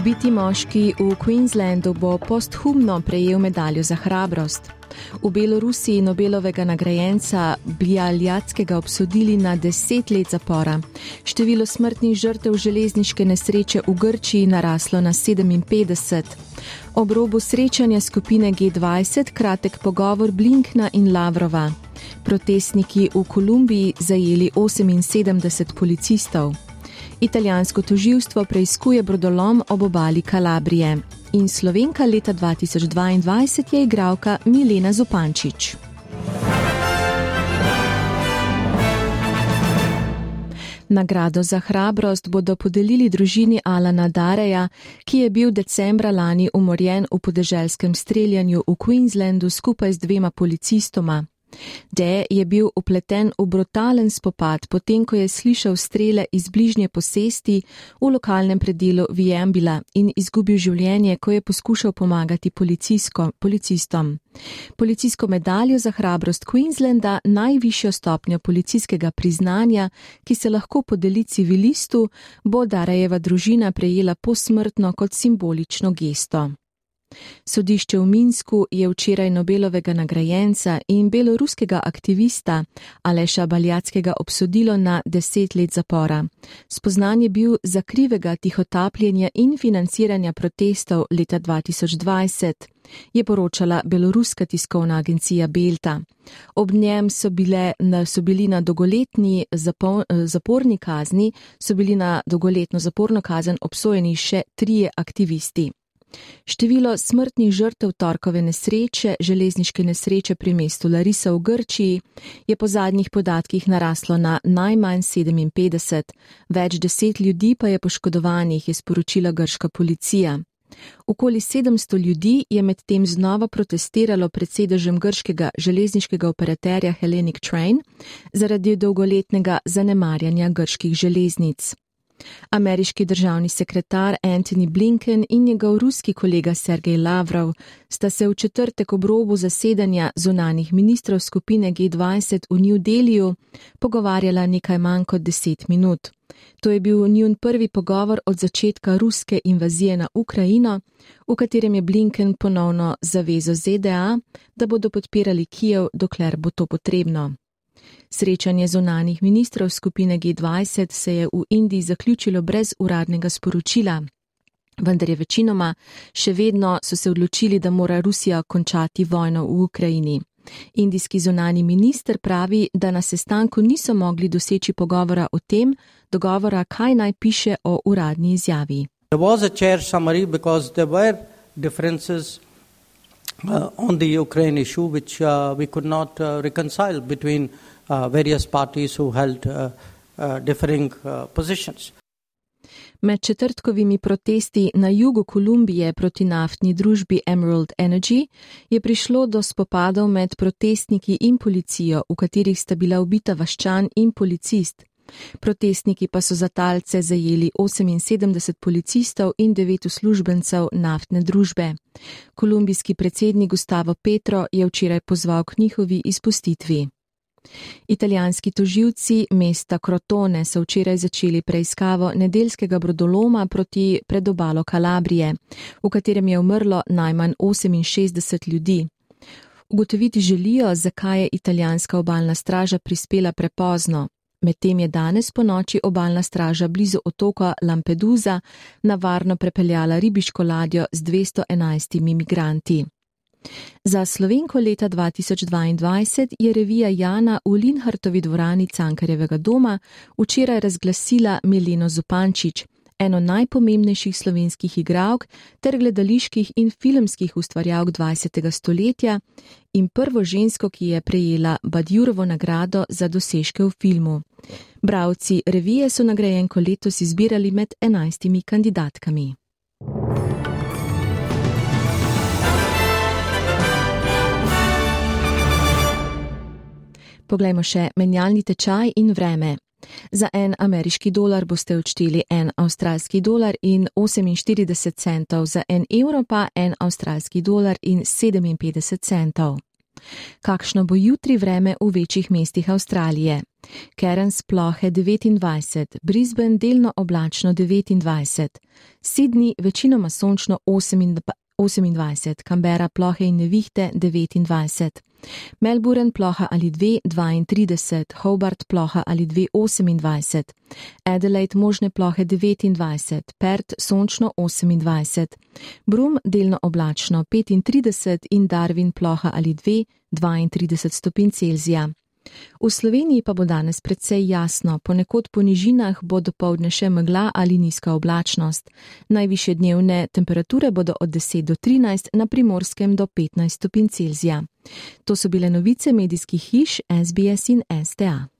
Ubiti moški v Queenslandu bo posthumno prejel medaljo za hrabrost. V Belorusiji Nobelovega nagrajenca Bljaljatskega obsodili na deset let zapora. Število smrtnih žrtev železniške nesreče v Grčiji naraslo na 57. Ob robu srečanja skupine G20 kratek pogovor Blinkna in Lavrova. Protestniki v Kolumbiji zajeli 78 policistov. Italijansko toživstvo preizkuje brodolom ob obali Kalabrije in slovenka leta 2022 je igralka Milena Zupančič. Nagrado za hrabrost bodo podelili družini Alana Dareja, ki je bil decembra lani umorjen v podeželskem streljanju v Queenslandu skupaj z dvema policistoma. De je bil upleten v brutalen spopad, potem ko je slišal strele iz bližnje posesti v lokalnem predelu Viembila in izgubil življenje, ko je poskušal pomagati policistom. Policijsko medaljo za hrabrost Queenslanda, najvišjo stopnjo policijskega priznanja, ki se lahko podeli civilistu, bo Darajeva družina prejela posmrtno kot simbolično gesto. Sodišče v Minsku je včeraj Nobelovega nagrajenca in beloruskega aktivista Aleša Baljackega obsodilo na deset let zapora. Spoznan je bil za krivega tihotapljenja in financiranja protestov leta 2020, je poročala beloruska tiskovna agencija Belta. Ob njem so, bile, so bili na dolgoletni zapor, zaporni kazni, so bili na dolgoletno zaporno kazen obsojeni še trije aktivisti. Število smrtnih žrtev torkove nesreče, železniške nesreče pri mestu Larisa v Grčiji, je po zadnjih podatkih naraslo na najmanj 57, več deset ljudi pa je poškodovanih, je sporočila grška policija. Okoli 700 ljudi je medtem znova protestiralo pred sedežem grškega železniškega operaterja Hellenic Train zaradi dolgoletnega zanemarjanja grških železnic. Ameriški državni sekretar Antony Blinken in njegov ruski kolega Sergej Lavrov sta se v četrtek ob robu zasedanja zunanih ministrov skupine G20 v New Delhiju pogovarjala nekaj manj kot deset minut. To je bil njun prvi pogovor od začetka ruske invazije na Ukrajino, v katerem je Blinken ponovno zavezo ZDA, da bodo podpirali Kijev, dokler bo to potrebno. Srečanje zunanih ministrov skupine G20 se je v Indiji zaključilo brez uradnega sporočila. Vendar je večinoma še vedno so se odločili, da mora Rusija končati vojno v Ukrajini. Indijski zunani minister pravi, da na sestanku niso mogli doseči pogovora o tem, dogovora, kaj naj piše o uradni izjavi. Uh, on the Ukraine issue, which uh, we could not uh, reconcile between uh, various parties who held uh, uh, differing positions. Med četrtkovimi protesti na jugu Kolumbije proti naftni družbi Emerald Energy je prišlo do spopadov med protestniki in policijo, v katerih sta bila ubita vaščan in policist. Protestniki pa so za talce zajeli 78 policistov in 9 uslužbencev naftne družbe. Kolumbijski predsednik Gustavo Petro je včeraj pozval k njihovi izpustitvi. Italijanski toživci mesta Crotone so včeraj začeli preiskavo nedeljskega brodoloma proti predobalo Kalabrije, v katerem je umrlo najmanj 68 ljudi. Ugotoviti želijo, zakaj je italijanska obalna straža prispela prepozno. Medtem je danes po noči obalna straža blizu otoka Lampedusa na varno prepeljala ribiško ladjo z 211 imigranti. Za slovenko leta 2022 je revija Jana v Linhartovi dvorani Cankarjevega doma včeraj razglasila Mileno Zupančič, eno najpomembnejših slovenskih igralk ter gledaliških in filmskih ustvarjalk 20. stoletja in prvo žensko, ki je prejela Badjurovo nagrado za dosežke v filmu. Bravci revije so nagrajenko letos izbirali med enajstimi kandidatkami. Poglejmo še menjalni tečaj in vreme. Za en ameriški dolar boste odšteli en avstralski dolar in 48 centov, za en evro pa en avstralski dolar in 57 centov. Kakšno bo jutri vreme v večjih mestih Avstralije? Cairns plohe 29, Brisbane delno oblačno 29, Sydney večinoma sončno 28, Canberra plohe in nevihte 29. Melbourne ploha ali 2, 32, Hobart ploha ali 2, 28, Adelaide možne plohe 29, Perth sončno 28, Brum delno oblačno 35 in Darwin ploha ali 2, 32 stopinj Celzija. V Sloveniji pa bo danes predvsej jasno, ponekod po nižinah bo do povdne še megla ali nizka oblačnost. Najviše dnevne temperature bodo od 10 do 13, na primorskem do 15 stopinj Celzija. To so bile novice medijskih hiš SBS in STA.